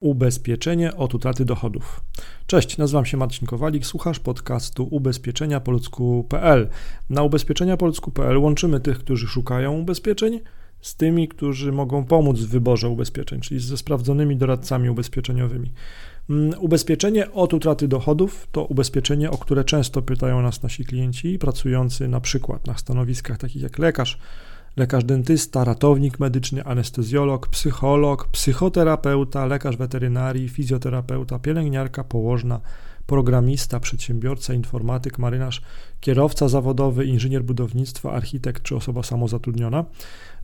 Ubezpieczenie od utraty dochodów. Cześć, nazywam się Marcin Kowalik, słuchasz podcastu ubezpieczenia po ludzku.pl. Na ubezpieczenia po ludzku.pl łączymy tych, którzy szukają ubezpieczeń z tymi, którzy mogą pomóc w wyborze ubezpieczeń, czyli ze sprawdzonymi doradcami ubezpieczeniowymi. Mm, ubezpieczenie od utraty dochodów to ubezpieczenie, o które często pytają nas nasi klienci pracujący na przykład na stanowiskach takich jak lekarz, lekarz dentysta, ratownik medyczny, anestezjolog, psycholog, psychoterapeuta, lekarz weterynarii, fizjoterapeuta, pielęgniarka, położna, programista, przedsiębiorca, informatyk, marynarz, kierowca zawodowy, inżynier budownictwa, architekt czy osoba samozatrudniona.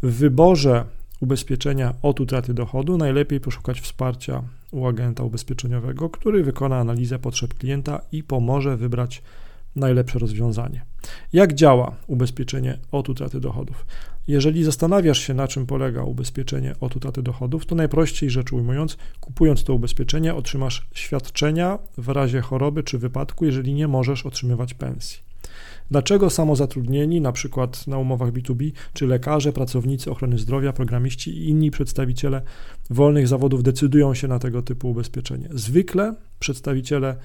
W wyborze ubezpieczenia od utraty dochodu najlepiej poszukać wsparcia u agenta ubezpieczeniowego, który wykona analizę potrzeb klienta i pomoże wybrać najlepsze rozwiązanie. Jak działa ubezpieczenie od utraty dochodów? Jeżeli zastanawiasz się, na czym polega ubezpieczenie od utraty dochodów, to najprościej rzecz ujmując, kupując to ubezpieczenie, otrzymasz świadczenia w razie choroby czy wypadku, jeżeli nie możesz otrzymywać pensji. Dlaczego samozatrudnieni, na przykład na umowach B2B, czy lekarze, pracownicy ochrony zdrowia, programiści i inni przedstawiciele wolnych zawodów decydują się na tego typu ubezpieczenie? Zwykle przedstawiciele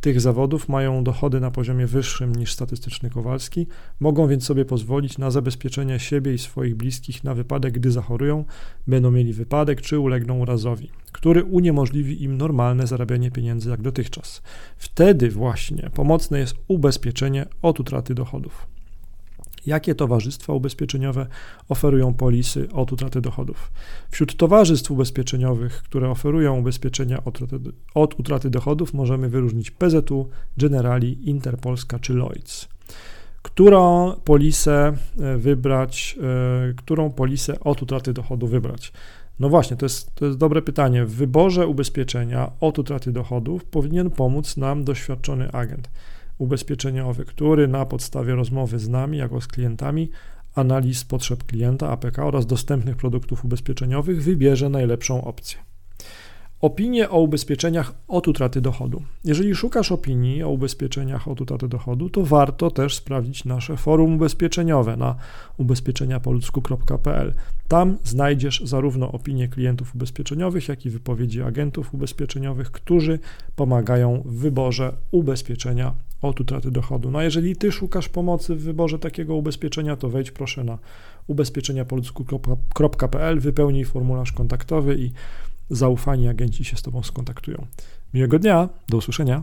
tych zawodów mają dochody na poziomie wyższym niż statystyczny Kowalski, mogą więc sobie pozwolić na zabezpieczenie siebie i swoich bliskich na wypadek, gdy zachorują, będą mieli wypadek czy ulegną urazowi, który uniemożliwi im normalne zarabianie pieniędzy jak dotychczas. Wtedy właśnie pomocne jest ubezpieczenie od utraty dochodów jakie towarzystwa ubezpieczeniowe oferują polisy od utraty dochodów. Wśród towarzystw ubezpieczeniowych, które oferują ubezpieczenia od, od utraty dochodów, możemy wyróżnić PZU, Generali, Interpolska czy Lloyds. Którą polisę e, wybrać, e, którą polisę od utraty dochodu wybrać? No właśnie, to jest, to jest dobre pytanie. W wyborze ubezpieczenia od utraty dochodów powinien pomóc nam doświadczony agent ubezpieczeniowy, który na podstawie rozmowy z nami, jako z klientami, analiz potrzeb klienta APK oraz dostępnych produktów ubezpieczeniowych wybierze najlepszą opcję. Opinie o ubezpieczeniach od utraty dochodu. Jeżeli szukasz opinii o ubezpieczeniach od utraty dochodu, to warto też sprawdzić nasze forum ubezpieczeniowe na ubezpieczeniapoludzku.pl. Tam znajdziesz zarówno opinie klientów ubezpieczeniowych, jak i wypowiedzi agentów ubezpieczeniowych, którzy pomagają w wyborze ubezpieczenia od utraty dochodu. No jeżeli ty szukasz pomocy w wyborze takiego ubezpieczenia, to wejdź proszę na ubezpieczeniapoludzku.pl, wypełnij formularz kontaktowy i zaufani agenci się z Tobą skontaktują. Miłego dnia, do usłyszenia.